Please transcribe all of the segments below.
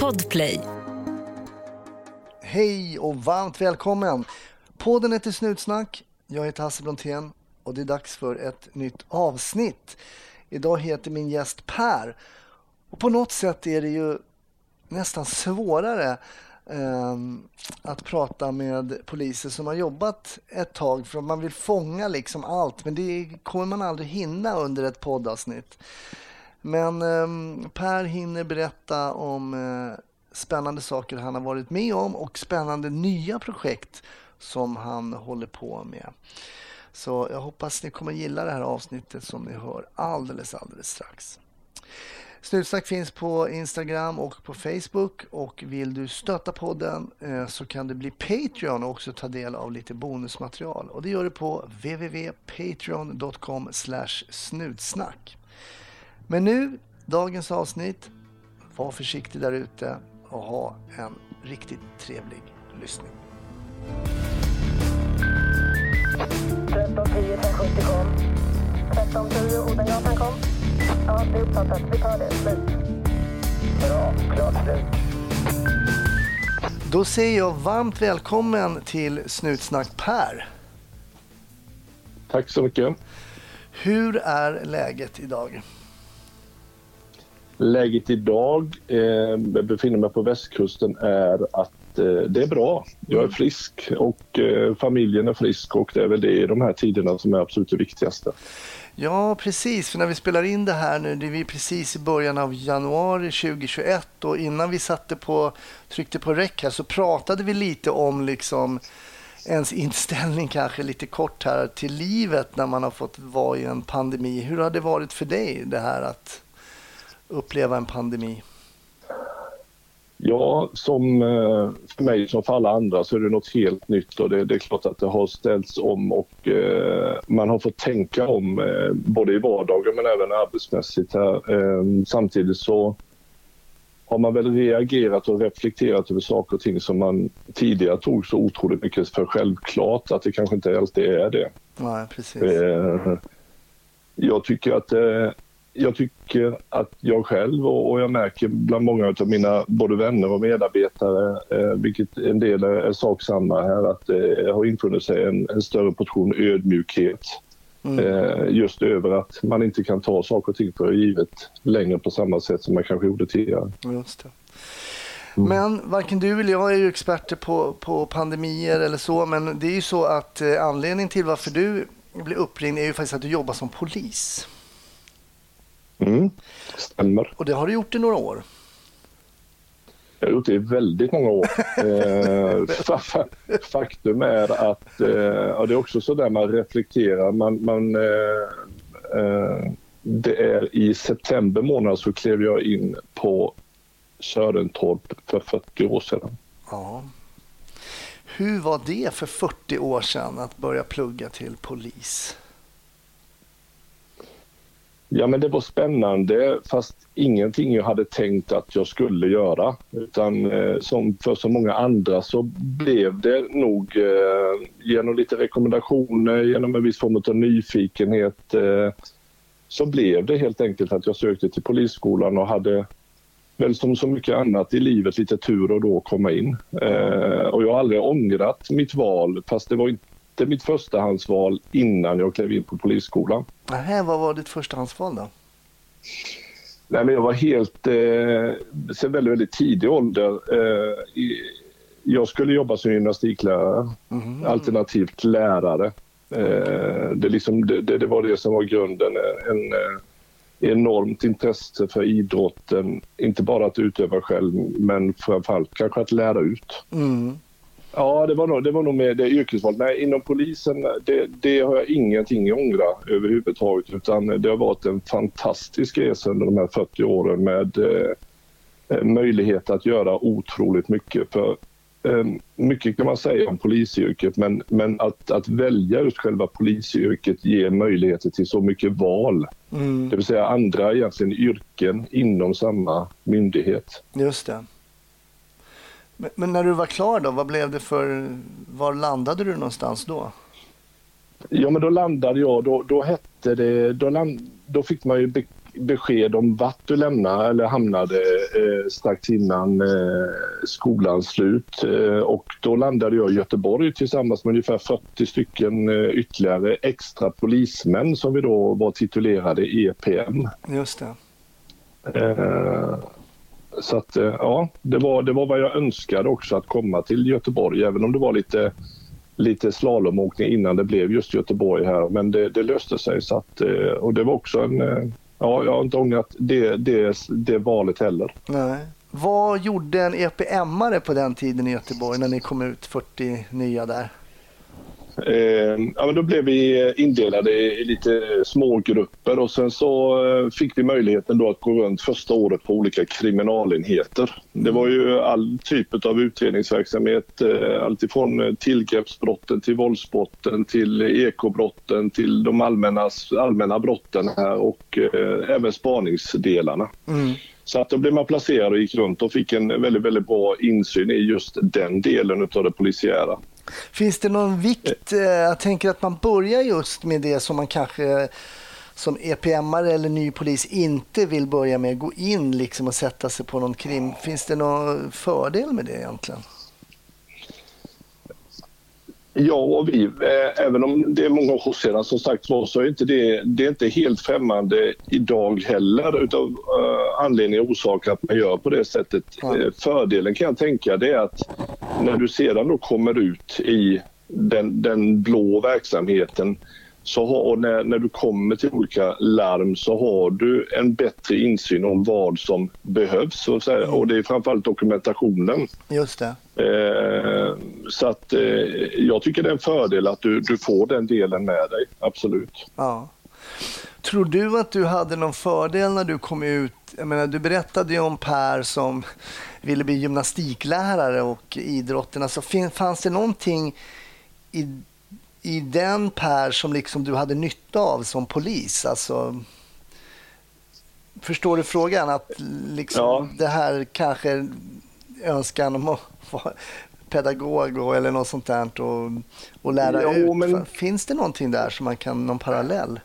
Podplay. Hej och varmt välkommen! Podden heter Snutsnack. Jag heter Hasse Brontén och det är dags för ett nytt avsnitt. Idag heter min gäst Per. Och på något sätt är det ju nästan svårare eh, att prata med poliser som har jobbat ett tag för man vill fånga liksom allt men det kommer man aldrig hinna under ett poddavsnitt. Men eh, Per hinner berätta om eh, spännande saker han har varit med om och spännande nya projekt som han håller på med. Så jag hoppas ni kommer gilla det här avsnittet som ni hör alldeles, alldeles strax. Snutsnack finns på Instagram och på Facebook och vill du stötta podden eh, så kan du bli Patreon och också ta del av lite bonusmaterial. Och det gör du på www.patreon.com snutsnack. Men nu, dagens avsnitt. Var försiktig där ute och ha en riktigt trevlig lyssning. 1310 1070 kom. 1310 Odengatan kom. Ja, det är uppfattat. Vi tar det. Slut. Bra. Klart slut. Då säger jag varmt välkommen till Snutsnack Per. Tack så mycket. Hur är läget idag? Läget idag, eh, jag befinner mig på västkusten, är att eh, det är bra. Jag är frisk och eh, familjen är frisk och det är väl det i de här tiderna som är absolut det viktigaste. Ja, precis. För när vi spelar in det här nu, det är vi precis i början av januari 2021 och innan vi satte på, tryckte på räck här så pratade vi lite om liksom ens inställning kanske lite kort här till livet när man har fått vara i en pandemi. Hur har det varit för dig det här att uppleva en pandemi? Ja, som eh, för mig som för alla andra så är det något helt nytt och det, det är klart att det har ställts om och eh, man har fått tänka om eh, både i vardagen men även arbetsmässigt här. Eh, samtidigt så har man väl reagerat och reflekterat över saker och ting som man tidigare tog så otroligt mycket för självklart att det kanske inte alltid är det. Nej, precis. Jag tycker att jag tycker att jag själv och, och jag märker bland många av mina både vänner och medarbetare, eh, vilket en del är, är saksamma här, att det har infunnit sig en, en större portion ödmjukhet. Eh, just över att man inte kan ta saker och ting för givet längre på samma sätt som man kanske gjorde tidigare. Just det. Men varken du eller jag är ju experter på, på pandemier eller så, men det är ju så att eh, anledningen till varför du blir uppringd är ju faktiskt att du jobbar som polis. Mm, stämmer. Och det har du gjort i några år. Jag har gjort det i väldigt många år. Eh, fa- fa- faktum är att eh, ja, det är också så där man reflekterar. Man, man, eh, eh, det är i september månad så klev jag in på Sörentorp för 40 år sedan. Ja. Hur var det för 40 år sedan att börja plugga till polis? Ja men det var spännande fast ingenting jag hade tänkt att jag skulle göra. Utan eh, som för så många andra så blev det nog eh, genom lite rekommendationer, genom en viss form av nyfikenhet eh, så blev det helt enkelt att jag sökte till polisskolan och hade väl som så mycket annat i livet lite tur och då komma in. Eh, och jag har aldrig ångrat mitt val fast det var inte mitt förstahandsval innan jag klev in på polisskolan. Nähä, vad var ditt förstahandsval då? Nej, men jag var helt, eh, sen väldigt, väldigt tidig ålder. Eh, i, jag skulle jobba som gymnastiklärare, alternativt lärare. Eh, det, liksom, det, det, det var det som var grunden. En, eh, enormt intresse för idrotten, inte bara att utöva själv men framförallt kanske att lära ut. Mm. Ja, det var nog, det var nog med det yrkesvalet. Nej, inom polisen, det, det har jag ingenting att ångra överhuvudtaget. Utan det har varit en fantastisk resa under de här 40 åren med eh, möjlighet att göra otroligt mycket. För eh, Mycket kan man säga om polisyrket, men, men att, att välja just själva polisyrket ger möjligheter till så mycket val. Mm. Det vill säga andra egentligen yrken inom samma myndighet. Just det. Men, men när du var klar då, vad blev det för, var landade du någonstans då? Ja, men då landade jag. Då, då hette det... Då, land, då fick man ju be, besked om vart du lämnade eller hamnade eh, strax innan eh, skolans slut. Eh, och då landade jag i Göteborg tillsammans med ungefär 40 stycken eh, ytterligare extra polismän som vi då var titulerade EPM. Just det. Så att eh, ja, det var, det var vad jag önskade också att komma till Göteborg även om det var lite lite slalomåkning innan det blev just Göteborg här men det, det löste sig så att, eh, och det var också en eh, Ja, jag har inte ångrat det, det, det valet heller. Nej. Vad gjorde en EPM-are på den tiden i Göteborg när ni kom ut 40 nya där? Eh, ja, men då blev vi indelade i lite små grupper och sen så eh, fick vi möjligheten då att gå runt första året på olika kriminalenheter. Det var ju all typ av utredningsverksamhet, eh, alltifrån tillgreppsbrotten till våldsbrotten till ekobrotten till de allmänna, allmänna brotten här och eh, även spaningsdelarna. Mm. Så att då blev man placerad och gick runt och fick en väldigt, väldigt bra insyn i just den delen av det polisiära. Finns det någon vikt? Eh, jag tänker att man börjar just med det som man kanske som EPM eller ny polis inte vill börja med, gå in liksom och sätta sig på någon krim. Finns det någon fördel med det egentligen? Ja, och vi, eh, även om det är många år sedan som sagt var så är inte det, det är inte helt främmande idag heller utav uh, anledning och orsak att man gör på det sättet. Ja. Uh, fördelen kan jag tänka det är att när du sedan då kommer ut i den, den blå verksamheten så har, när, när du kommer till olika larm så har du en bättre insyn om vad som behövs. Och, så här, och det är framförallt dokumentationen. Just det. Eh, så att eh, jag tycker det är en fördel att du, du får den delen med dig, absolut. Ja. Tror du att du hade någon fördel när du kom ut? Jag menar, du berättade ju om Per som ville bli gymnastiklärare och idrotten. Alltså, fanns det någonting i i den Per som liksom du hade nytta av som polis? Alltså, förstår du frågan? Att liksom ja. det här kanske önskan om att vara pedagog och, eller något sånt där och, och lära jo, ut. Men... Finns det någonting där som man kan, någon parallell?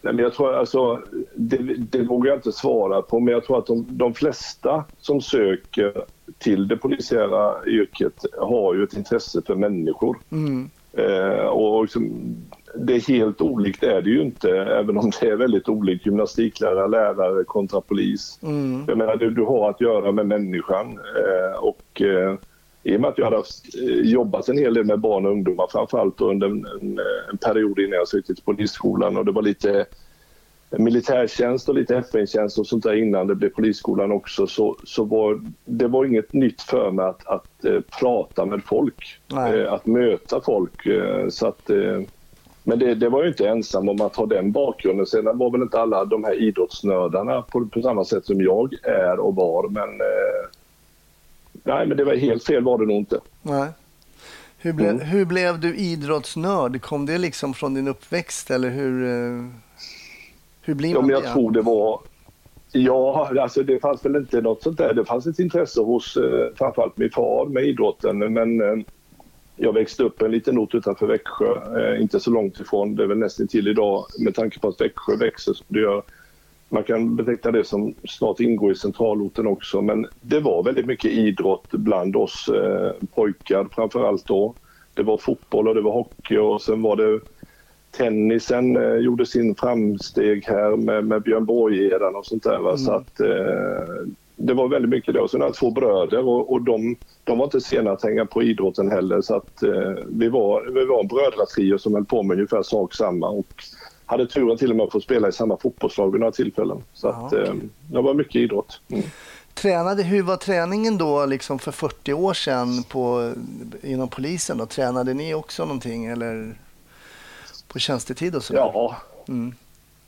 Nej, men jag tror alltså, det, det vågar jag inte svara på, men jag tror att de, de flesta som söker till det polisiära yrket har ju ett intresse för människor. Mm. Eh, och liksom, det är helt olikt är det ju inte, även om det är väldigt olikt gymnastiklärare, lärare kontra polis. Mm. Jag menar, du, du, har att göra med människan eh, och eh, i och med att jag hade eh, jobbat en hel del med barn och ungdomar framförallt under en, en, en period innan jag sökte till polisskolan och det var lite militärtjänst och lite FN-tjänst och sånt där innan det blev polisskolan också så, så var det var inget nytt för mig att, att äh, prata med folk, äh, att möta folk. Äh, så att, men det, det, var ju inte ensam om att ha den bakgrunden. Sen var väl inte alla de här idrottsnördarna på, på samma sätt som jag är och var. Men nej, men det var helt fel var det nog inte. Nej. Hur, ble, mm. hur blev du idrottsnörd? Kom det liksom från din uppväxt eller hur? Hur blir man ja, men jag det? tror det var... Ja, alltså det fanns väl inte något sånt där. Det fanns ett intresse hos eh, framförallt min far med idrotten men eh, jag växte upp en liten ort utanför Växjö, eh, inte så långt ifrån. Det är väl nästan till idag med tanke på att Växjö växer som det gör. Man kan beteckna det som snart ingår i centralorten också men det var väldigt mycket idrott bland oss eh, pojkar framförallt då. Det var fotboll och det var hockey och sen var det tennisen eh, gjorde sin framsteg här med, med Björn Borgheden och sånt där. Mm. Så att, eh, det var väldigt mycket. Och sen har jag två bröder och, och de, de var inte sena att hänga på idrotten heller. Så att, eh, vi, var, vi var en brödratrio som höll på med ungefär sak samma. Och hade turen till och med att få spela i samma fotbollslag vid några tillfällen. Så att, okay. eh, det var mycket idrott. Mm. Tränade, hur var träningen då liksom för 40 år sedan på, inom polisen? Då? Tränade ni också någonting? Eller? På tjänstetid och så? Ja. Mm.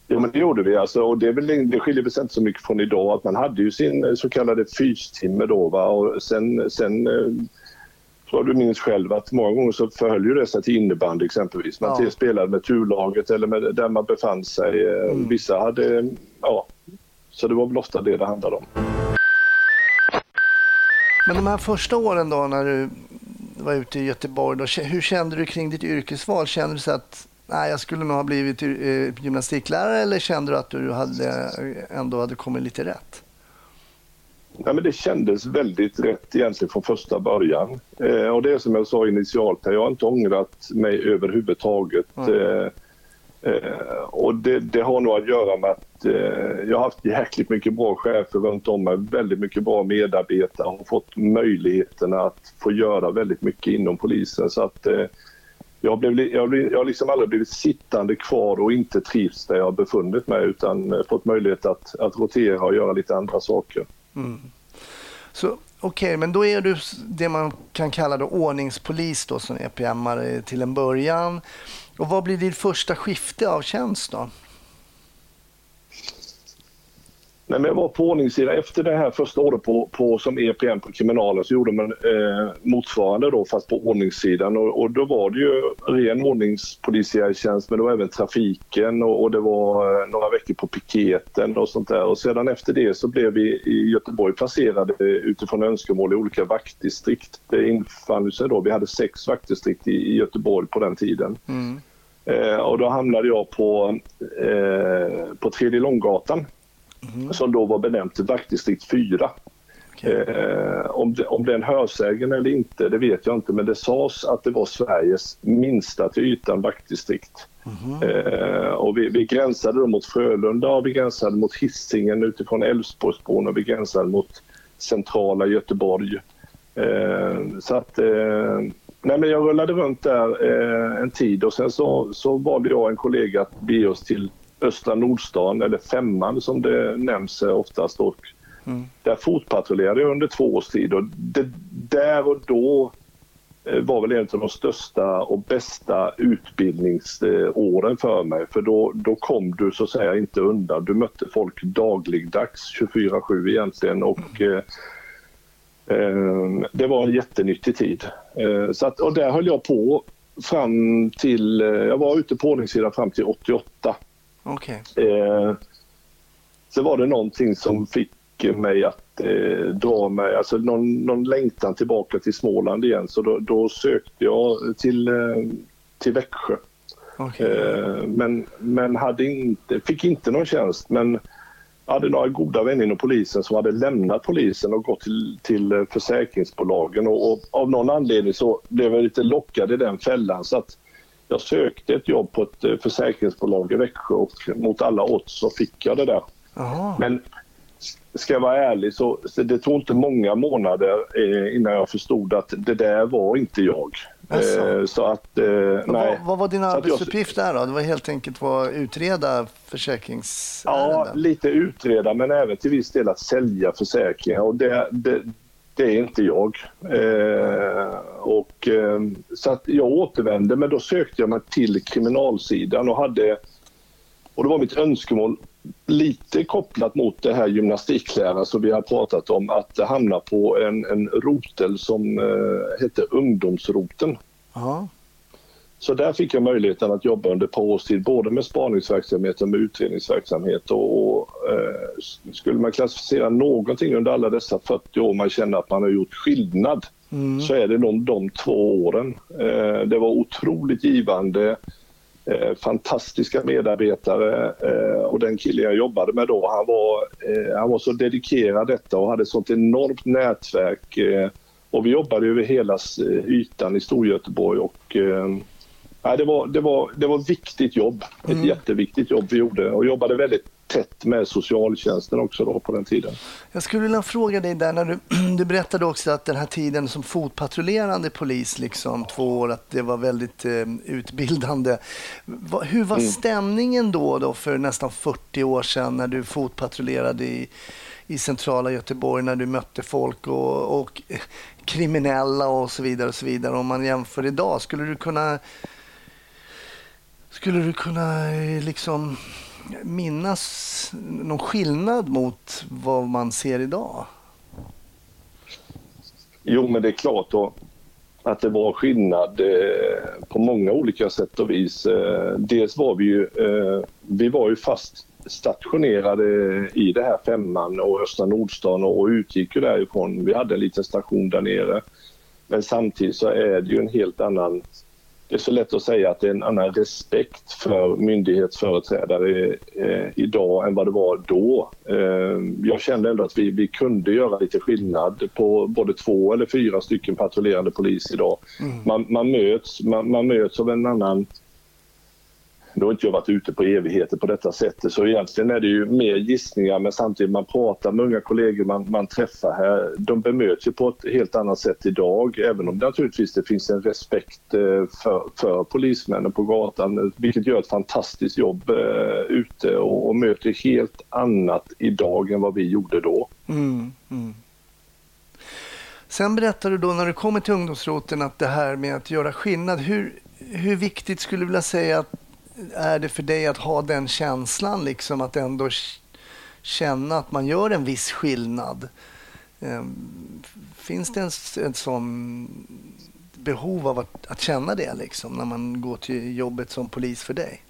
Jo, men det gjorde vi. Alltså, och det, är väl, det skiljer väl inte så mycket från idag. Att man hade ju sin eh, så kallade fystimme då. Va? Och sen, sen så eh, du minns själv att många gånger så förhöll ju det sig till innebandy exempelvis. Man ja. spelade med turlaget eller med, där man befann sig. Eh, mm. Vissa hade, ja, så det var väl ofta det det handlade om. Men de här första åren då när du var ute i Göteborg, då, hur kände du kring ditt yrkesval? Kände du så att nej, jag skulle nog ha blivit eh, gymnastiklärare eller kände du att du hade, ändå hade kommit lite rätt? Nej, men det kändes väldigt rätt egentligen från första början. Eh, och det är som jag sa initialt, jag har inte ångrat mig överhuvudtaget. Mm. Eh, och det, det, har nog att göra med att eh, jag har haft jäkligt mycket bra chefer runt om mig, väldigt mycket bra medarbetare och fått möjligheterna att få göra väldigt mycket inom polisen. Så att eh, jag, blev, jag, blev, jag har liksom aldrig blivit sittande kvar och inte trivs där jag har befunnit mig utan eh, fått möjlighet att, att rotera och göra lite andra saker. Mm. Så Okej, okay, men då är du det man kan kalla då ordningspolis då, som EPM-are till en början. Och vad blir ditt första skifte av tjänst då? Nej, men jag var på ordningssidan. Efter det här första året på, på, som EPM på kriminalen så gjorde man eh, motsvarande då fast på ordningssidan och, och då var det ju ren ordningspolisiär tjänst men det var även trafiken och, och det var eh, några veckor på piketen och sånt där och sedan efter det så blev vi i Göteborg placerade utifrån önskemål i olika vaktdistrikt. Det infann sig då, vi hade sex vaktdistrikt i, i Göteborg på den tiden. Mm. Eh, och då hamnade jag på, eh, på Tredje Långgatan mm. som då var benämnt vaktdistrikt 4. Okay. Eh, om, det, om det är en hörsägen eller inte, det vet jag inte, men det sades att det var Sveriges minsta till ytan vaktdistrikt. Mm. Eh, och vi, vi gränsade då mot Frölunda och vi gränsade mot Hisingen utifrån Älvsborgsbron och vi gränsade mot centrala Göteborg. Eh, så att, eh, nej men jag rullade runt där eh, en tid och sen så, så valde jag en kollega att bege oss till Östra Nordstan, eller Femman som det nämns oftast. Och mm. Där fotpatrullerade jag under två års tid och det, där och då eh, var väl en av de största och bästa utbildningsåren för mig. För då, då kom du så att säga inte undan. Du mötte folk dagligdags, 24-7 egentligen. Och, mm. eh, det var en jättenyttig tid. Eh, så att, och där höll jag på fram till, eh, jag var ute på ordningssidan fram till 88. Okay. Eh, så var det någonting som fick mig att eh, dra mig, alltså någon, någon längtan tillbaka till Småland igen. Så då, då sökte jag till, eh, till Växjö. Okay. Eh, men men hade inte, fick inte någon tjänst. Men hade några goda vänner inom polisen som hade lämnat polisen och gått till, till försäkringsbolagen. Och, och av någon anledning så blev jag lite lockad i den fällan. Så att jag sökte ett jobb på ett eh, försäkringsbolag i Växjö och mot alla odds så fick jag det där. Aha. Men ska jag vara ärlig så, det tog inte många månader eh, innan jag förstod att det där var inte jag. Alltså. så att, eh, nej. Vad, vad, var din arbetsuppgift där då? Det var helt enkelt att utreda försäkringsärenden? Ja, lite utreda men även till viss del att sälja försäkringar. Och det, det, det är inte jag. Eh, och, eh, så att jag återvände, men då sökte jag mig till kriminalsidan och hade... Och det var mitt önskemål lite kopplat mot det här gymnastikläraren som vi har pratat om, att hamna på en, en rotel som eh, hette ungdomsroten. Aha. Så där fick jag möjligheten att jobba under ett par års tid, både med spaningsverksamhet och med utredningsverksamhet. Och, och skulle man klassificera någonting under alla dessa 40 år man känner att man har gjort skillnad, mm. så är det nog de två åren. Eh, det var otroligt givande, eh, fantastiska medarbetare eh, och den killen jag jobbade med då, han var, eh, han var så dedikerad detta och hade sånt enormt nätverk. Eh, och vi jobbade över hela ytan i Storgöteborg och Ja, det, var, det, var, det var viktigt jobb. Ett mm. jätteviktigt jobb vi gjorde och jobbade väldigt tätt med socialtjänsten också då på den tiden. Jag skulle vilja fråga dig där, när du, du berättade också att den här tiden som fotpatrullerande polis, liksom två år, att det var väldigt eh, utbildande. Va, hur var mm. stämningen då, då för nästan 40 år sedan när du fotpatrullerade i, i centrala Göteborg, när du mötte folk och, och kriminella och så vidare och så vidare. Om man jämför idag, skulle du kunna skulle du kunna eh, liksom minnas någon skillnad mot vad man ser idag? Jo, men det är klart då att det var skillnad eh, på många olika sätt och vis. Eh, dels var vi ju, eh, vi var ju fast stationerade i det här femman och Östra Nordstan och utgick ju därifrån. Vi hade en liten station där nere. Men samtidigt så är det ju en helt annan det är så lätt att säga att det är en annan respekt för myndighetsföreträdare eh, idag än vad det var då. Eh, jag kände ändå att vi, vi kunde göra lite skillnad på både två eller fyra stycken patrullerande polis idag. Mm. Man, man, möts, man, man möts av en annan nu har inte jag varit ute på evigheter på detta sättet så egentligen är det ju mer gissningar men samtidigt man pratar med unga kollegor man, man träffar här. De bemöts ju på ett helt annat sätt idag även om det naturligtvis det finns en respekt eh, för, för polismännen på gatan vilket gör ett fantastiskt jobb eh, ute och, och möter helt annat idag än vad vi gjorde då. Mm, mm. Sen berättar du då när du kommer till ungdomsroten att det här med att göra skillnad. Hur, hur viktigt skulle du vilja säga att är det för dig att ha den känslan, liksom att ändå känna att man gör en viss skillnad? Ehm, finns det en, en sån behov av att, att känna det liksom, när man går till jobbet som polis för dig?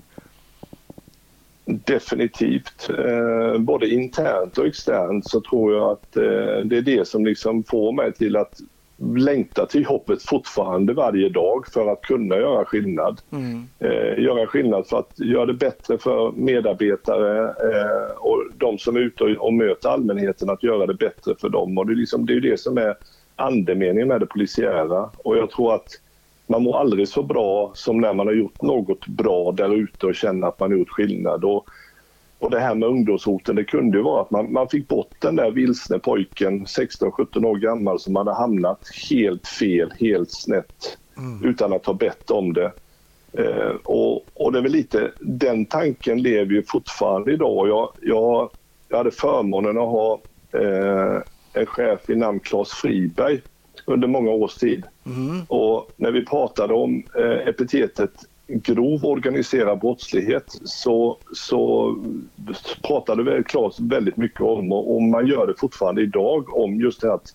Definitivt. Eh, både internt och externt så tror jag att eh, det är det som liksom får mig till att längtar till jobbet fortfarande varje dag för att kunna göra skillnad. Mm. Eh, göra skillnad för att göra det bättre för medarbetare eh, och de som är ute och, och, möter allmänheten, att göra det bättre för dem. Och det, är liksom, det är det som är andemeningen med det polisiära. Och jag tror att man mår aldrig så bra som när man har gjort något bra där ute och känner att man har gjort skillnad. Och och det här med ungdomshoten, det kunde ju vara att man, man fick bort den där vilsne pojken, 16-17 år gammal, som hade hamnat helt fel, helt snett, mm. utan att ha bett om det. Eh, och, och, det är väl lite, den tanken lever ju fortfarande idag. Jag, jag, jag hade förmånen att ha eh, en chef i namn Claes Friberg under många års tid. Mm. Och när vi pratade om eh, epitetet grov organiserad brottslighet så, så pratade väl Claes väldigt mycket om och, man gör det fortfarande idag om just det att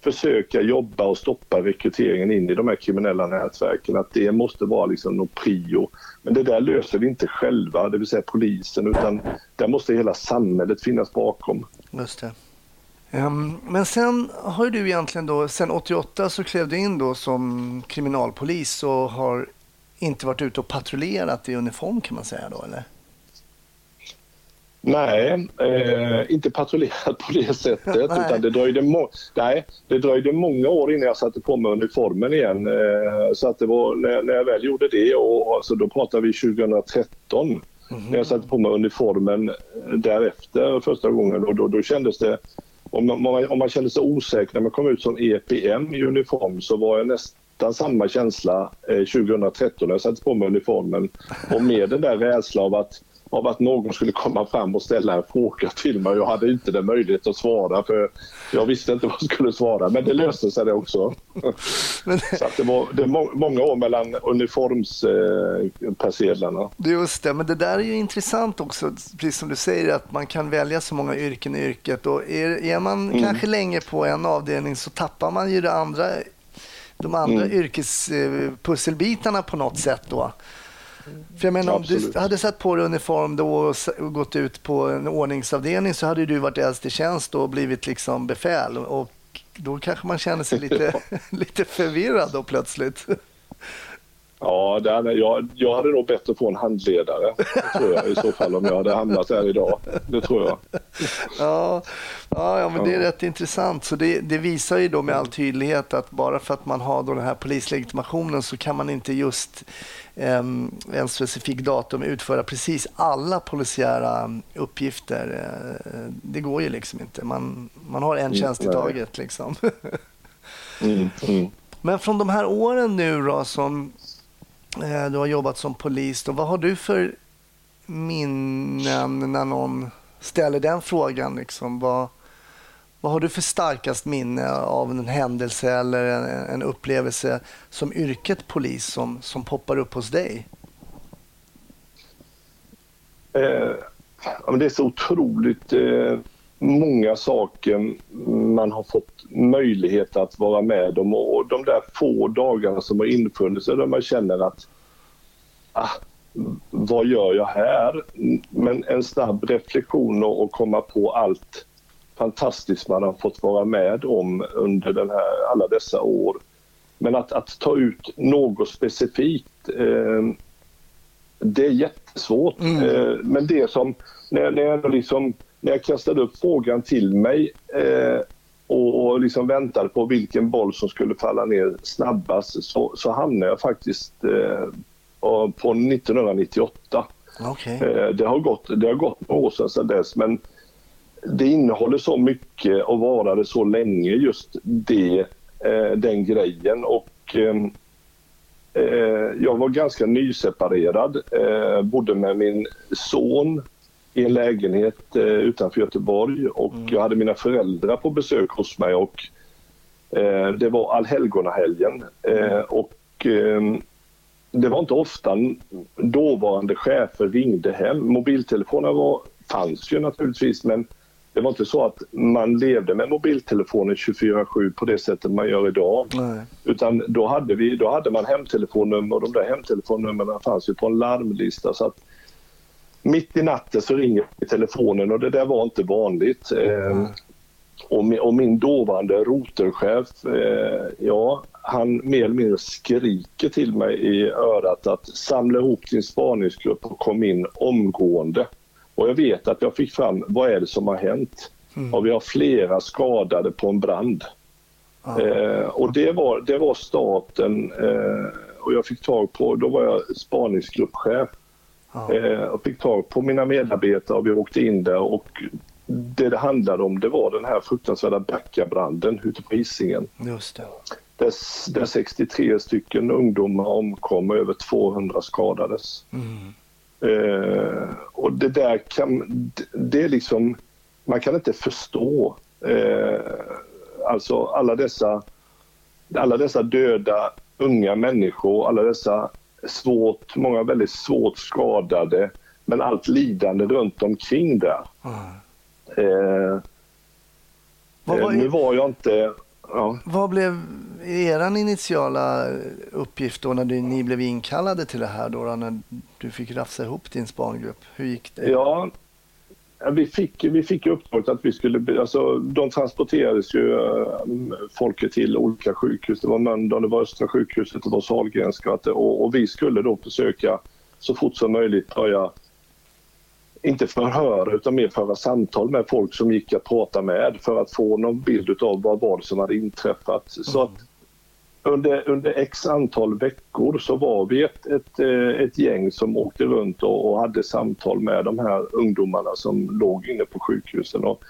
försöka jobba och stoppa rekryteringen in i de här kriminella nätverken. Att det måste vara liksom någon prio. Men det där löser vi inte själva, det vill säga polisen, utan där måste hela samhället finnas bakom. Just det. Ehm, men sen har du egentligen då, sen 88 så klev du in då som kriminalpolis och har inte varit ute och patrullerat i uniform kan man säga då eller? Nej, eh, inte patrullerat på det sättet. utan det dröjde, nej, det dröjde många år innan jag satte på mig uniformen igen. Eh, så att det var när, när, jag väl gjorde det, och, alltså, då pratar vi 2013, mm -hmm. när jag satte på mig uniformen därefter första gången. Och då, då kändes det, om man, om man kände sig osäker när man kom ut som EPM i uniform så var jag nästan nästan samma känsla eh, 2013 när jag satte på mig uniformen och med den där rädslan av att, av att någon skulle komma fram och ställa en fråga till mig. Jag hade inte den möjlighet att svara för jag visste inte vad jag skulle svara men det löste sig det också. Men... Så det var det må, många år mellan uniformspersedlarna. Eh, Just det, men det där är ju intressant också, precis som du säger att man kan välja så många yrken i yrket och är, är man mm. kanske länge på en avdelning så tappar man ju det andra de andra mm. yrkespusselbitarna på något sätt då. För jag menar, om du hade satt på dig uniform då och gått ut på en ordningsavdelning så hade du varit äldst i tjänst och blivit liksom befäl. Och då kanske man känner sig lite, lite förvirrad då plötsligt. Ja, hade, jag, jag hade nog bett att få en handledare tror jag, i så fall om jag hade hamnat här idag. Det tror jag. Ja, ja, men det är rätt intressant. Så det, det, visar ju då med all tydlighet att bara för att man har då den här polislegitimationen så kan man inte just um, en specifik datum utföra precis alla polisiära uppgifter. Uh, det går ju liksom inte. Man, man har en tjänst i taget. Liksom. Mm, mm. Men från de här åren nu då som Eh, Eh, du har jobbat som polis. Då. Vad har du för minnen när någon ställer den frågan? Liksom? Vad, vad har du för starkast minne av en händelse eller en, en upplevelse som yrket polis som, som poppar upp hos dig? Eh, det är så otroligt eh, många saker man har fått möjlighet att vara med om och de där få dagarna som har infunnit sig där man känner att ah, vad gör jag här? Men en snabb reflektion och, komma på allt fantastiskt man har fått vara med om under den här, alla dessa år. Men att, att ta ut något specifikt, eh, det är jättesvårt. Mm. Eh, men det som, när, när, jag liksom, när jag kastade upp frågan till mig eh, och, och liksom väntade på vilken boll som skulle falla ner snabbast så, så hamnade jag faktiskt eh, på 1998. Okej. Eh, Det har gått, det har gått några år sedan, sedan dess men det innehåller så mycket och varade så länge just det, eh, den grejen och ehm, eh, jag var ganska nyseparerad, eh, bodde med min son i en lägenhet eh, utanför Göteborg och jag hade mina föräldrar på besök hos mig och eh, det var allhelgonahelgen eh, och ehm, det var inte ofta dåvarande chefer ringde hem. Mobiltelefoner var, fanns ju naturligtvis men det var inte så att man levde med mobiltelefonen 24-7 på det sättet man gör idag. Nej. Utan då hade, vi, då hade man hemtelefonnummer och de där hemtelefonnumren fanns ju på en larmlista. Så att mitt i natten så ringer telefonen och det där var inte vanligt. Eh, och, min, och min dåvarande roterchef, eh, ja, han mer eller mindre skriker till mig i örat att samla ihop din spaningsgrupp och kom in omgående. Och jag vet att jag fick fram vad är det som har hänt. Och vi har flera skadade på en brand. Eh, och det var, det var starten eh, och jag fick tag på, då var jag spaningsgruppchef. Eh, och fick tag på mina medarbetare och vi åkte in där och det det handlade om det var den här fruktansvärda Backabranden ute på Hisingen. Just det. Där, där 63 stycken ungdomar omkom och över 200 skadades. Eh, och det där kan, det är liksom, man kan inte förstå eh, alltså alla dessa, alla dessa döda unga människor, alla dessa svårt, många väldigt svårt skadade, men allt lidande runt omkring där. Eh, Vad eh, var, nu var jag inte, ja, vad blev er initiala uppgift då när du, ni blev inkallade till det här då, då när du fick rafsa ihop din spangrupp? Hur gick det? Ja, vi fick, vi fick uppdraget att vi skulle... Alltså, de transporterades ju äh, folket till olika sjukhus. Det var Mölndal, det var Östra sjukhuset, det var Sahlgrenska. Och, och vi skulle då försöka så fort som möjligt börja, inte förhöra utan mer föra samtal med folk som gick att prata med för att få någon bild av vad var det som hade inträffat. Så att under, under x antal veckor så var vi ett, ett, eh, ett gäng som åkte runt och, och hade samtal med de här ungdomarna som låg inne på sjukhusen. Och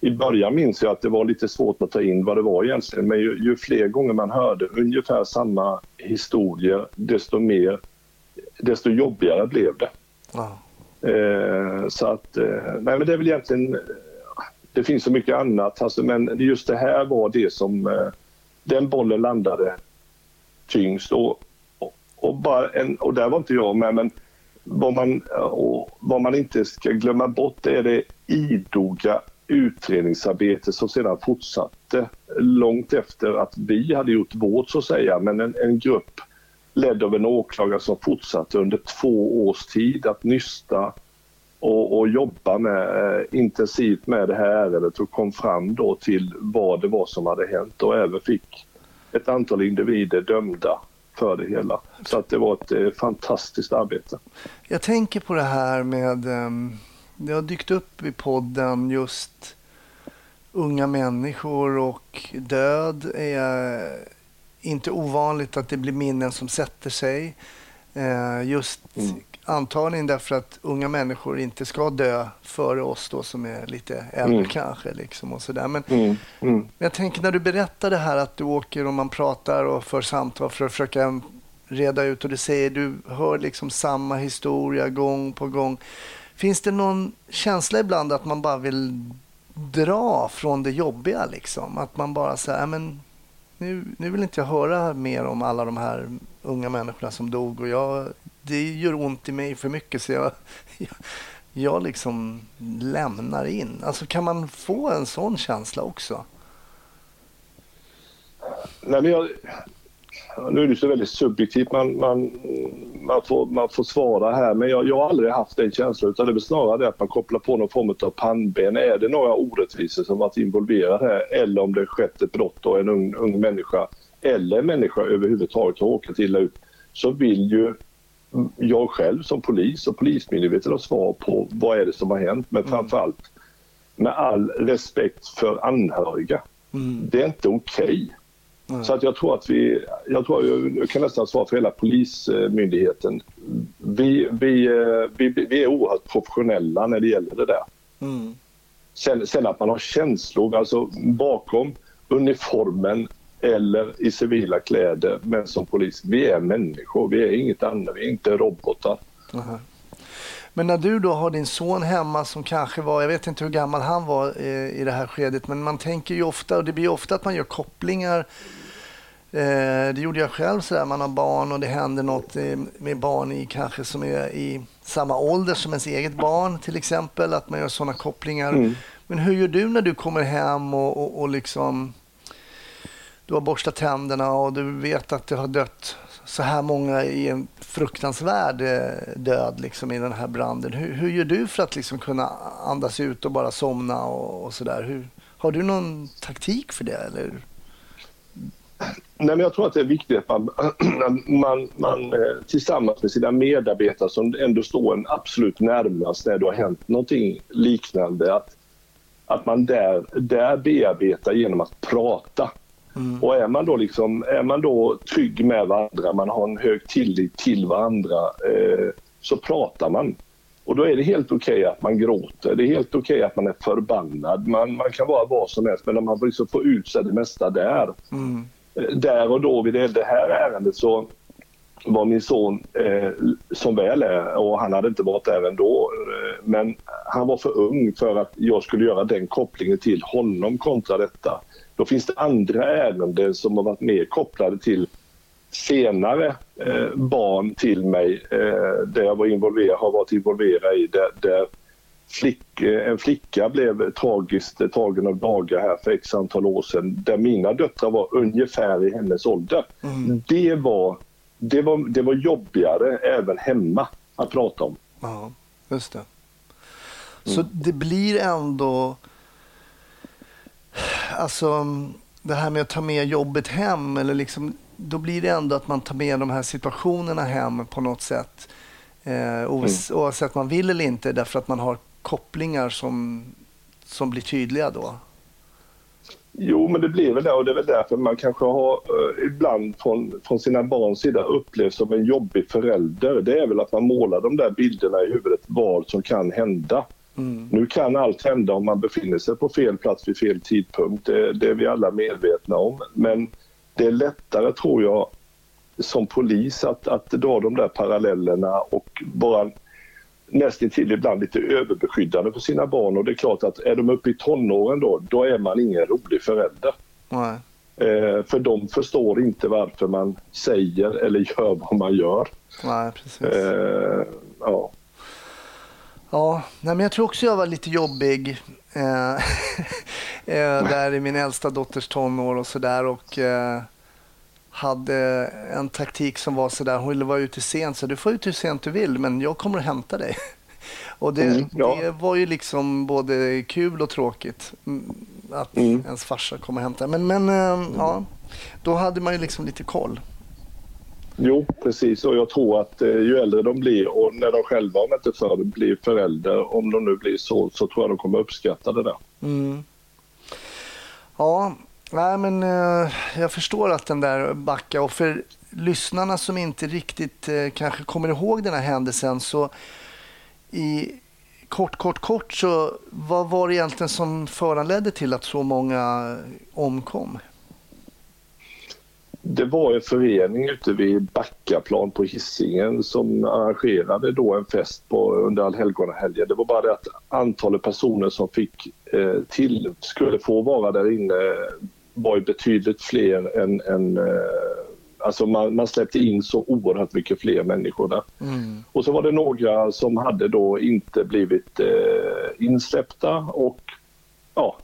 I början minns jag att det var lite svårt att ta in vad det var egentligen men ju, ju fler gånger man hörde ungefär samma historier desto mer desto jobbigare blev det. Ja. Eh, så att, eh, nej men det är väl egentligen, det finns så mycket annat, alltså, men just det här var det som, eh, den bollen landade tyngst. Och, och, och, bara en, och där var inte jag med, men vad man, och vad man inte ska glömma bort är det idoga utredningsarbete som sedan fortsatte långt efter att vi hade gjort vårt så att säga, men en, en grupp ledd av en åklagare som fortsatte under två års tid att nysta och, och jobba med, eh, intensivt med det här ärendet och kom fram då till vad det var som hade hänt och även fick ett antal individer dömda för det hela. Så att det var ett eh, fantastiskt arbete. Jag tänker på det här med, ehm, det har dykt upp i podden just unga människor och död är inte ovanligt att det blir minnen som sätter sig. Eh, Just Mm. Antagligen därför att unga människor inte ska dö före oss då som är lite äldre Mm. kanske. Liksom och sådär. Men Mm, mm. jag tänker när du berättar det här att du åker och man pratar och för samtal för att försöka reda ut och du säger du hör liksom samma historia gång på gång. Finns det någon känsla ibland att man bara vill dra från det jobbiga liksom? Att man bara säger, "Nej, men nu, nu vill inte jag höra mer om alla de här unga människorna som dog och jag, det gör ont i mig för mycket så jag, jag, jag liksom lämnar in. Alltså kan man få en sån känsla också? Nej, men jag, nu är det så väldigt subjektivt, man, man, man, får, man får svara här, men jag, jag har aldrig haft den känslan utan det är snarare det att man kopplar på någon form av pannben. Är det några orättvisor som varit involverade här eller om det skett ett brott och en ung, ung människa eller en människa överhuvudtaget har råkat illa ut så vill ju jag själv som polis och Polismyndigheten ha svar på vad är det som har hänt men framförallt med all respekt för anhöriga. Det är inte okej. Så att jag tror att vi, jag tror jag kan nästan svara för hela Polismyndigheten. Vi, vi, vi, vi är oerhört professionella när det gäller det där. Mm. Sen, sen att man har känslor, alltså bakom uniformen eller i civila kläder, men som polis. Vi är människor, vi är inget annat, vi är inte robotar. Aha. Men när du då har din son hemma som kanske var, jag vet inte hur gammal han var eh, i det här skedet, men man tänker ju ofta, och det blir ofta att man gör kopplingar. Eh, det gjorde jag själv sådär, man har barn och det händer något eh, med barn i kanske som är i samma ålder som ens eget barn till exempel, att man gör sådana kopplingar. Men hur gör du när du kommer hem och, och, och liksom du har borstat tänderna och du vet att det har dött så här många i en fruktansvärd eh, död liksom, i den här branden. Hur, hur gör du för att liksom kunna andas ut och bara somna och, och sådär? Har du någon taktik för det? Eller? Nej, men jag tror att det är viktigt att man, man, man eh, tillsammans med sina medarbetare som ändå står en absolut närmast när det har hänt någonting liknande, att, att man där, där bearbetar genom att prata. Mm. Och är man, då liksom, är man då trygg med varandra, man har en hög tillit till varandra, eh, så pratar man. Och då är det helt okej okay att man gråter, det är helt okej okay att man är förbannad. Man, man kan vara vad som helst, men om man liksom får ut sig det mesta där. Mm. Där och då vid det här ärendet så var min son, eh, som väl är, och han hade inte varit där ändå, eh, men han var för ung för att jag skulle göra den kopplingen till honom kontra detta. Då finns det andra ärenden som har varit mer kopplade till senare eh, barn till mig eh, där jag var involverad, har varit involverad i där, där flick, eh, en flicka blev tragiskt tagen av daga här för x antal år sedan där mina döttrar var ungefär i hennes ålder. Mm. Det, var, det, var, det var jobbigare även hemma att prata om. Ja, just det. Så mm. det blir ändå alltså det här med att ta med jobbet hem, eller liksom, då blir det ändå att man tar med de här situationerna hem på något sätt. Eh, oavs mm. Oavsett man vill eller inte, därför att man har kopplingar som, som blir tydliga då. Jo, men det blir väl det och det är väl därför man kanske har eh, ibland från, från sina barns sida upplevt som en jobbig förälder. Det är väl att man målar de där bilderna i huvudet vad som kan hända. Mm. Nu kan allt hända om man befinner sig på fel plats vid fel tidpunkt. Det, det, är vi alla medvetna om. Men det är lättare tror jag som polis att, att dra de där parallellerna och bara nästintill ibland lite överbeskyddande för sina barn. Och det är klart att är de uppe i tonåren då, då är man ingen rolig förälder. Nej. Eh, för de förstår inte varför man säger eller gör vad man gör. Nej, precis. Eh, ja. Ja, nej, men jag tror också jag var lite jobbig eh, eh, där i min äldsta dotters tonår och sådär. Och eh, hade en taktik som var sådär, hon ville vara ute sent, så du får ut hur sent du vill, men jag kommer att hämta dig. Och det, mm, ja. det var ju liksom både kul och tråkigt mm, att mm. ens farsa kom och hämtade. Men, men eh, ja, då hade man ju liksom lite koll. Jo, precis. Och jag tror att eh, ju äldre de blir och när de själva, om inte förr, blir förälder, om de nu blir så, så tror jag de kommer uppskatta det där. Mm. Ja, nej, men eh, jag förstår att den där backar. Och för lyssnarna som inte riktigt eh, kanske kommer ihåg den här händelsen så i kort, kort, kort så vad var det egentligen som föranledde till att så många omkom? Det var en förening ute vid Backaplan på Hisingen som arrangerade då en fest på, under allhelgonahelgen. Det var bara det att antalet personer som fick eh, till, skulle få vara där inne var betydligt fler än, än eh, Alltså man, man, släppte in så oerhört mycket fler människor där. Mm. Och så var det några som hade då inte blivit eh, insläppta och ja,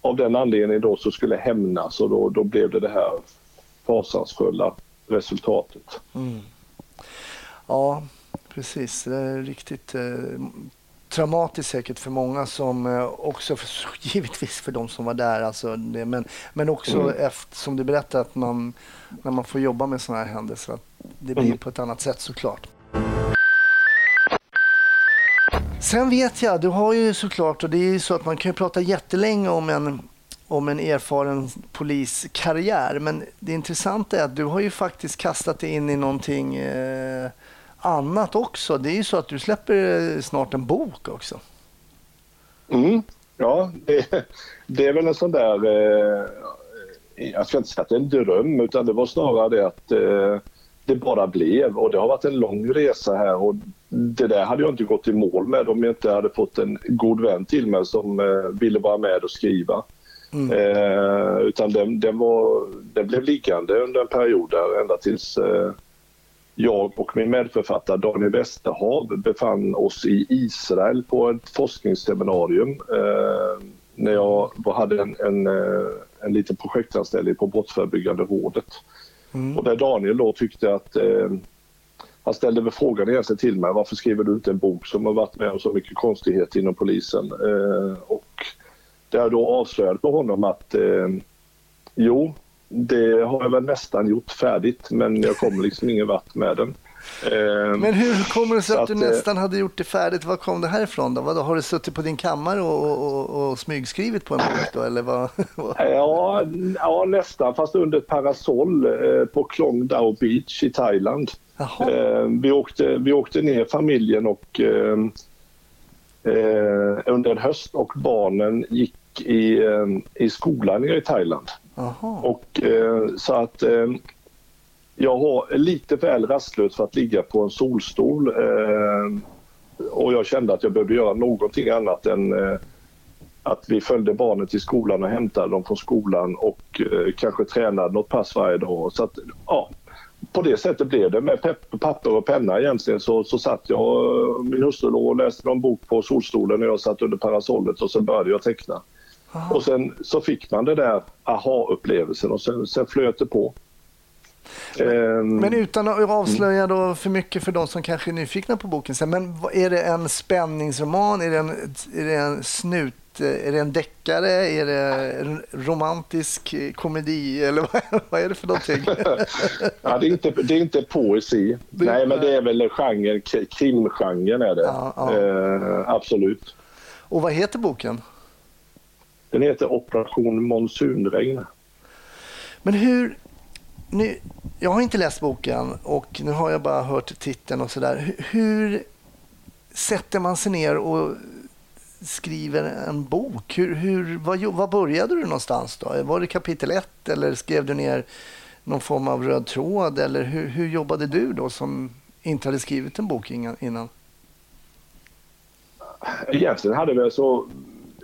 av den anledningen då så skulle hämnas och då, då blev det det här fasansfulla resultatet. Mm. Ja, precis. Det är riktigt eh, traumatiskt säkert för många som eh, också, för, givetvis för de som var där, alltså det, men, men också Mm. efter, som du berättade, att man, när man får jobba med sådana här händelser, att det blir Mm. på ett annat sätt såklart. Sen vet jag, du har ju såklart, och det är ju så att man kan ju prata jättelänge om en, om en erfaren poliskarriär, men det intressanta är att du har ju faktiskt kastat dig in i någonting eh, annat också. Det är ju så att du släpper eh, snart en bok också. Mm. Ja, det, det är väl en sån där... Eh, jag ska inte säga att det är en dröm, utan det var snarare det att eh, det bara blev. Och det har varit en lång resa här och det där hade jag inte gått i mål med om jag inte hade fått en god vän till mig som eh, ville vara med och skriva. Eh, utan den, den, var, den blev liggande under en period där ända tills eh, jag och min medförfattare Daniel Westerhav befann oss i Israel på ett forskningsseminarium eh, när jag hade en, en, eh, en liten projektanställning på Brottsförebyggande rådet. Och där Daniel då tyckte att eh, han ställde väl frågan egentligen till mig varför skriver du inte en bok som har varit med om så mycket konstighet inom polisen? Eh, och där jag då avslöjade på honom att eh, jo, det har jag väl nästan gjort färdigt men jag kommer liksom ingen vart med den. Eh, Men hur kommer det sig Så att du att, eh, nästan hade gjort det färdigt? Var kom det här ifrån? Då? Har du suttit på din kammare och, och, och, smygskrivit på en bok? Då, eller vad? Ja, ja, nästan. Fast under ett parasoll eh, på Klong Dao Beach i Thailand. Eh, vi, åkte, vi åkte ner familjen och eh, eh, under en höst och barnen gick i, eh, i skolan nere i Thailand. Jaha. Och, eh, så att eh, jag har lite väl rastlös för att ligga på en solstol. Eh, och jag kände att jag behövde göra någonting annat än eh, att vi följde barnen till skolan och hämtade dem från skolan och eh, kanske tränade något pass varje dag. Så att, ja, på det sättet blev det. Med papper och penna egentligen så, så satt jag och min hustru och läste någon bok på solstolen när jag satt under parasollet och så började jag teckna. Och sen så fick man det där aha-upplevelsen och sen, sen flöt det på. Ehm, Men utan att avslöja då för mycket för de som kanske är nyfikna på boken. Men är det en spänningsroman? Är det en, är det en snut? Är det en deckare? Är det romantisk eh, komedi? Eller vad, vad är det för någonting? ja, det, är inte, det är inte poesi. Det- Nej, men det är väl genren, krimgenren är det. Ja, ja. Eh, absolut. Och vad heter boken? Den heter Operation Monsunregn. Men hur... Nu, jag har inte läst boken och nu har jag bara hört titeln och sådär. Hur, hur sätter man sig ner och skriver en bok? Hur, hur, vad, jo- vad började du någonstans då? Var det kapitel ett eller skrev du ner någon form av röd tråd? Eller hur, hur jobbade du då som inte hade skrivit en bok innan? innan? Egentligen hade vi så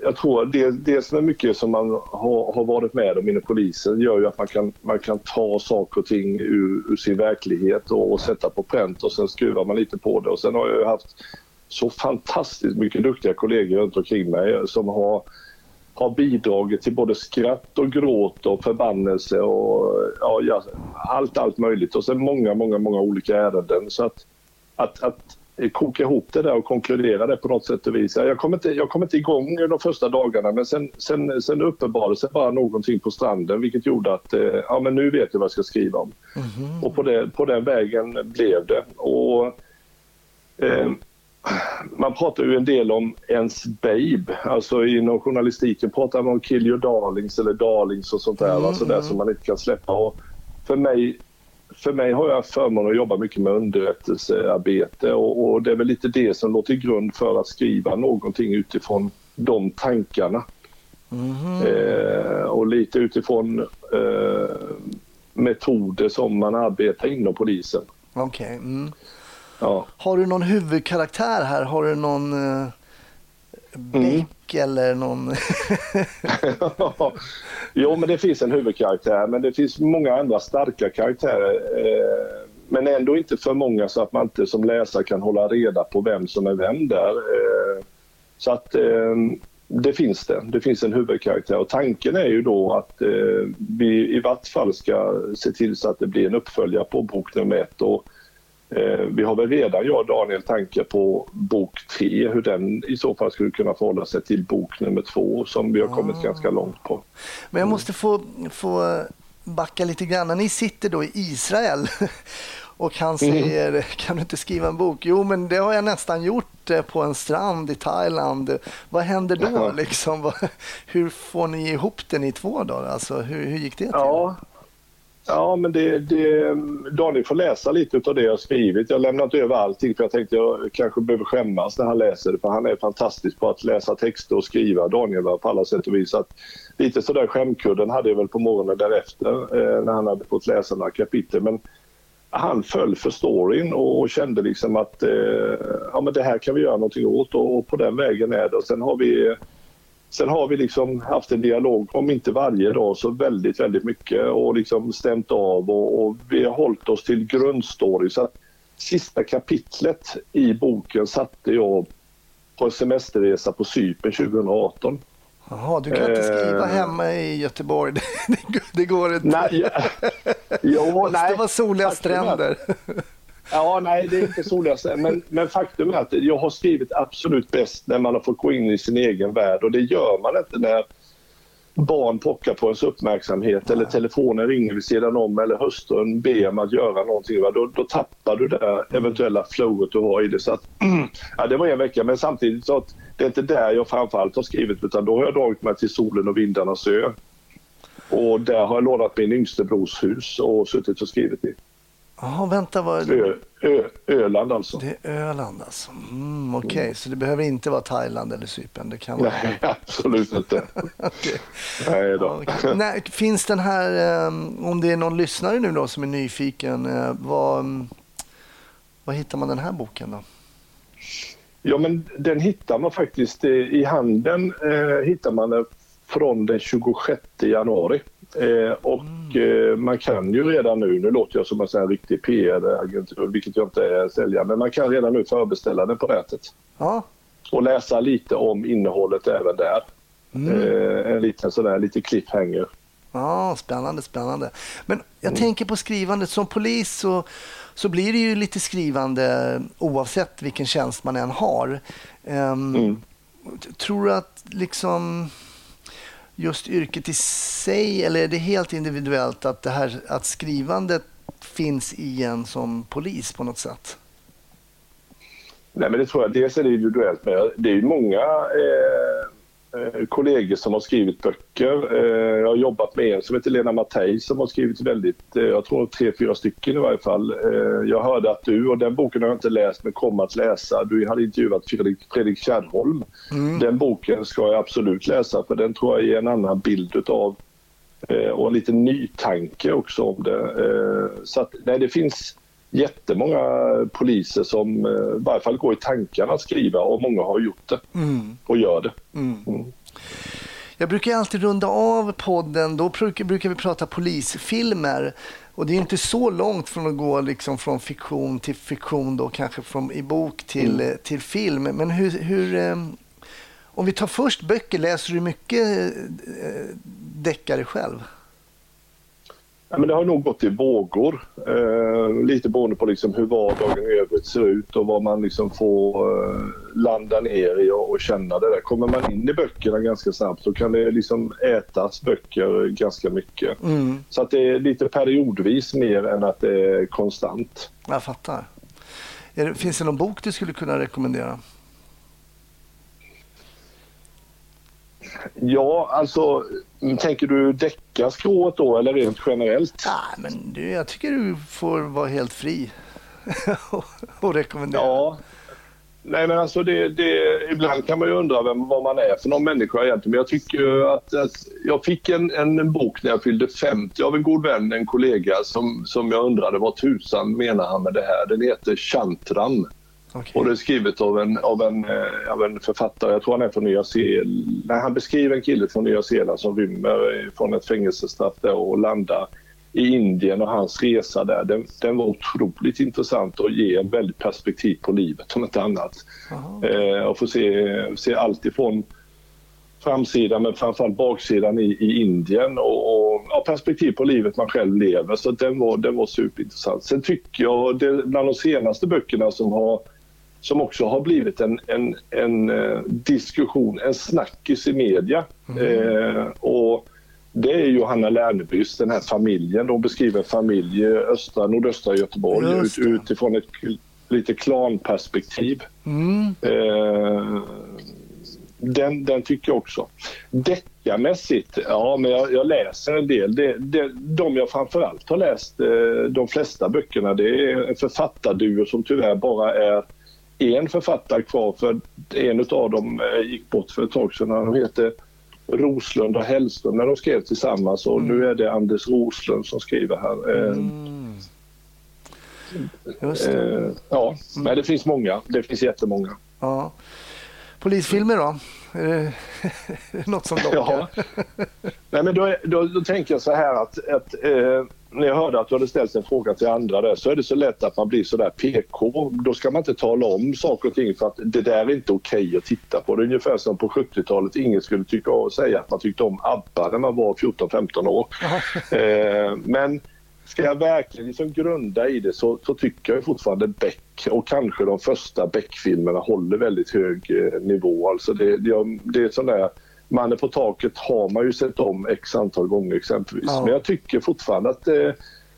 jag tror det, det som är mycket som man har, har varit med om inom polisen gör ju att man kan, man kan ta saker och ting ur, ur sin verklighet och, och sätta på pränt och sen skruvar man lite på det. Och sen har jag ju haft så fantastiskt mycket duktiga kollegor runt omkring mig som har, har bidragit till både skratt och gråt och förbannelse och ja, ja, allt, allt möjligt. Och sen många, många, många olika ärenden. Så att, att, att koka ihop det där och konkludera det på något sätt och vis. Jag kom inte, jag kom inte igång de första dagarna men sen, sen, sen uppenbarade sig bara någonting på stranden vilket gjorde att eh, ja, men nu vet jag vad jag ska skriva om. Och på, det, på den vägen blev det. Och, eh, man pratar ju en del om ens babe. Alltså inom journalistiken pratar man om kill your darlings eller darlings och sånt där. Mm, alltså där som man inte kan släppa. Och för mig för mig har jag förmånen att jobba mycket med underrättelsearbete och, och, det är väl lite det som till grund för att skriva någonting utifrån de tankarna. Mm. Eh, och lite utifrån eh, metoder som man arbetar inom polisen. Okej. Okay. Mm. Ja. Har du någon huvudkaraktär här? Har du någon eh, Beck mm. eller någon... jo, men det finns en huvudkaraktär, men det finns många andra starka karaktärer. Eh, men ändå inte för många så att man inte som läsare kan hålla reda på vem som är vem där. Eh, så att eh, det finns det. Det finns en huvudkaraktär och tanken är ju då att vi i vart fall ska se till så att det blir en uppföljare på bok nummer ett. Och vi har väl redan, jag och Daniel, tankar på bok tre, hur den i så fall skulle kunna förhålla sig till bok nummer två som vi har kommit ganska långt på. Men jag måste få, få backa lite grann. Ni sitter då i Israel och han säger kan du inte skriva en bok? Jo, men det har jag nästan gjort eh, på en strand i Thailand. Vad händer då? Ja. Liksom? Hur får ni ihop det ni två då? Alltså, hur, hur gick det till? Ja, ja men det, det, Daniel får läsa lite av det jag har skrivit. Jag har lämnat över allting för jag tänkte jag kanske behöver skämmas när han läser det för han är fantastisk på att läsa texter och skriva. Daniel var på alla sätt och vis. Att lite sådär skämkudden hade jag väl på morgonen därefter eh, när han hade fått läsa några kapitel. Men han föll för storyn och, och kände liksom att eh, ja, men det här kan vi göra någonting åt och, och på den vägen är det. Och sen har vi eh, Sen har vi liksom haft en dialog, om inte varje dag så väldigt, väldigt mycket och liksom stämt av och, och vi har hållit oss till grundstory. Så sista kapitlet i boken satte jag på en semesterresa på Cypern 2018. Jaha, du kan inte skriva Eh. hemma i Göteborg. Det, det, det går inte. Nej, ja, jo, det nej. soliga Faktum är att- stränder. Ja, nej, det är inte soligast. Men, men faktum är att jag har skrivit absolut bäst när man har fått gå in i sin egen värld och det gör man inte när barn pockar på ens uppmärksamhet eller telefonen ringer vid sidan om eller hustrun ber om att göra någonting. Va? Då, då tappar du det eventuella flowet du har i det. Så att, ja, det var en vecka men samtidigt så att det är inte där jag framförallt har skrivit utan då har jag dragit mig till solen och vindarnas ö. Och där har jag lånat min yngste brors hus och suttit och skrivit i. Jaha, vänta. Vad, Ö, Ö, Öland alltså. det är Öland alltså. Mm, Okej, så det behöver inte vara Thailand eller Cypern. Det kan vara... Nej, absolut inte. Okej. Nej då. Okej. Nej, finns den här, eh, om det är någon lyssnare nu då som är nyfiken, eh, vad, mm, vad hittar man den här boken då? Ja, men den hittar man faktiskt i, i handeln. Eh, hittar man den från den 26 januari. Eh, och eh, man kan ju redan nu, nu låter jag som en sån riktig PR-agentur, vilket jag inte är säljare, men man kan redan nu förbeställa den på nätet. Ja, Och läsa lite om innehållet även där. Eh, en liten sådär, lite cliffhanger. ja spännande, spännande. Men jag tänker på skrivandet. Som polis så, så blir det ju lite skrivande oavsett vilken tjänst man än har. Ehm, Mm. Tror du att liksom just yrket i sig, eller är det helt individuellt att, det här, att skrivandet finns i en som polis på något sätt? Nej, men det tror jag. Dels är det individuellt, men det är ju många eh, eh, kollegor som har skrivit böcker. Eh, jag har jobbat med en som heter Lena Mattei som har skrivit väldigt, eh, jag tror tre, fyra stycken i varje fall. Eh, jag hörde att du, och den boken har jag inte läst men kommer att läsa, du hade intervjuat Fredrik, Fredrik Kärrholm. Den boken ska jag absolut läsa för den tror jag ger en annan bild utav eh, och en liten nytanke också om det. Eh, så att, nej, det finns jättemånga poliser som eh, i varje fall går i tankarna att skriva och många har gjort det och gör det. Mm. Jag brukar alltid runda av podden. Då brukar, vi prata polisfilmer. Och det är inte så långt från att gå liksom från fiktion till fiktion, då, kanske från i bok till, eh, till film. Men hur, hur, eh, om vi tar först böcker, läser du mycket deckare själv? Ja, men det har nog gått i vågor. Eh, lite beroende på liksom hur vardagen i övrigt ser ut och vad man liksom får eh, landa ner i och, och känna det där. Kommer man in i böckerna ganska snabbt så kan det liksom ätas böcker ganska mycket. Så att det är lite periodvis mer än att det är konstant. Jag fattar. Det, finns det någon bok du skulle kunna rekommendera? Ja, alltså tänker du deckarskrået då eller rent generellt? Nej, men du, jag tycker du får vara helt fri och, och rekommendera. Ja. Nej men alltså det, det, ibland kan man ju undra vem, vad man är för någon människa egentligen. Men jag tycker att, att jag fick en, en bok när jag fyllde 50 av en god vän, en kollega som, som jag undrade vad tusan menar han med det här. Den heter Chantran. Okej. Och det är skrivet av en, av, en, eh, av en författare, jag tror han är från Nya Zeeland. Nej, Han beskriver en kille från Nya Zeeland som rymmer från ett fängelsestraff där och landar i Indien och hans resa där. Den, den var otroligt intressant och ger en väldigt perspektiv på livet om inte annat. Eh, och få se, se allt ifrån framsidan men framförallt baksidan i, i Indien och, och ja, perspektiv på livet man själv lever. Så den var, den var superintressant. Sen tycker jag, det, bland de senaste böckerna som har som också har blivit en, en, en eh, diskussion, en snackis i media. Mm. Eh, och det är Johanna Lernebys, den här familjen. De beskriver en familj i östra, nordöstra Göteborg ut, utifrån ett lite klanperspektiv. Mm. Eh, den, den tycker jag också. Deckarmässigt, ja men jag, jag, läser en del. Det, det, de jag framförallt har läst, eh, de flesta böckerna, det är en författarduo som tyvärr bara är en författare kvar för en av dem eh, gick bort för ett tag sedan. Han heter Roslund och Hellström när de skrev tillsammans och mm. nu är det Anders Roslund som skriver här. Eh, mm. Just det. Eh, ja, men det finns många. Det finns jättemånga. Ja. Polisfilmer då? Är det något som lockar? Ja. Nej, men då, då, då, tänker jag så här att, att eh, när jag hörde att du hade ställt en fråga till andra där så är det så lätt att man blir så där PK. Då ska man inte tala om saker och ting för att det där är inte okej okay att titta på. Det är ungefär som på 70-talet ingen skulle tycka och säga att man tyckte om ABBA när man var 14-15 år. eh, men ska jag verkligen liksom grunda i det så, så tycker jag fortfarande Beck och kanske de första Beck-filmerna håller väldigt hög eh, nivå. Alltså det, det, det är sån där Mannen på taket har man ju sett om x antal gånger exempelvis. Ja. Men jag tycker fortfarande att eh,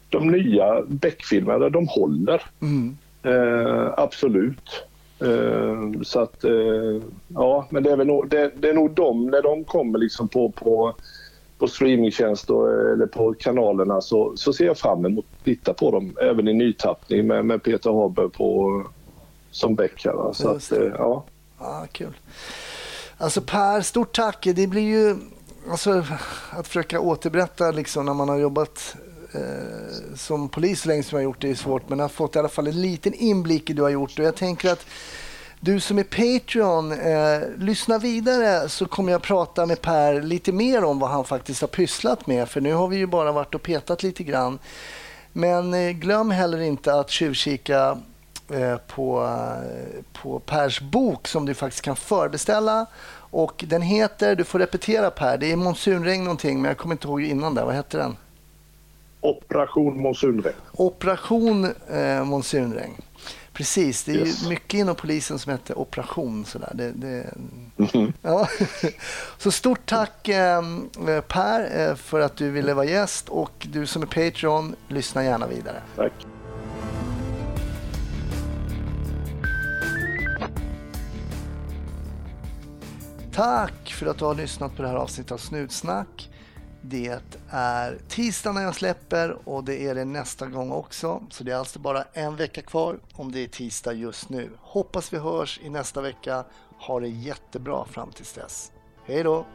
de nya Beck-filmerna, de håller. Mm. Eh, absolut. Eh, så att, eh, ja, men det är, väl nog, det, det, är nog de, när de kommer liksom på, på, på streamingtjänst eller på kanalerna så, så ser jag fram emot att titta på dem. Även i nytappning med, med Peter Haber på, som Beck. Här, så att, eh, ja. Ah, kul. Alltså Per, stort tack. Det blir ju alltså, att försöka återberätta liksom, när man har jobbat eh, som polis så länge som jag har gjort det är svårt. Men jag har fått i alla fall en liten inblick i det du har gjort. Och jag tänker att du som är Patreon, eh, lyssna vidare så kommer jag prata med Per lite mer om vad han faktiskt har pysslat med. För nu har vi ju bara varit och petat lite grann. Men eh, glöm heller inte att tjuvkika Eh, på, eh, på Pers bok som du faktiskt kan förbeställa. Och den heter, du får repetera Per, det är monsunregn någonting men jag kommer inte ihåg innan där. Vad hette den? Operation monsunregn. Operation eh, monsunregn. Precis, det är yes. mycket inom polisen som heter operation. Sådär. Det, det... Mm -hmm. ja. Så stort tack eh, Per för att du ville vara gäst och du som är Patreon, lyssna gärna vidare. Tack. Tack för att du har lyssnat på det här avsnittet av Snutsnack. Det är tisdag när jag släpper och det är det nästa gång också. Så det är alltså bara en vecka kvar om det är tisdag just nu. Hoppas vi hörs i nästa vecka. Ha det jättebra fram tills dess. Hej då!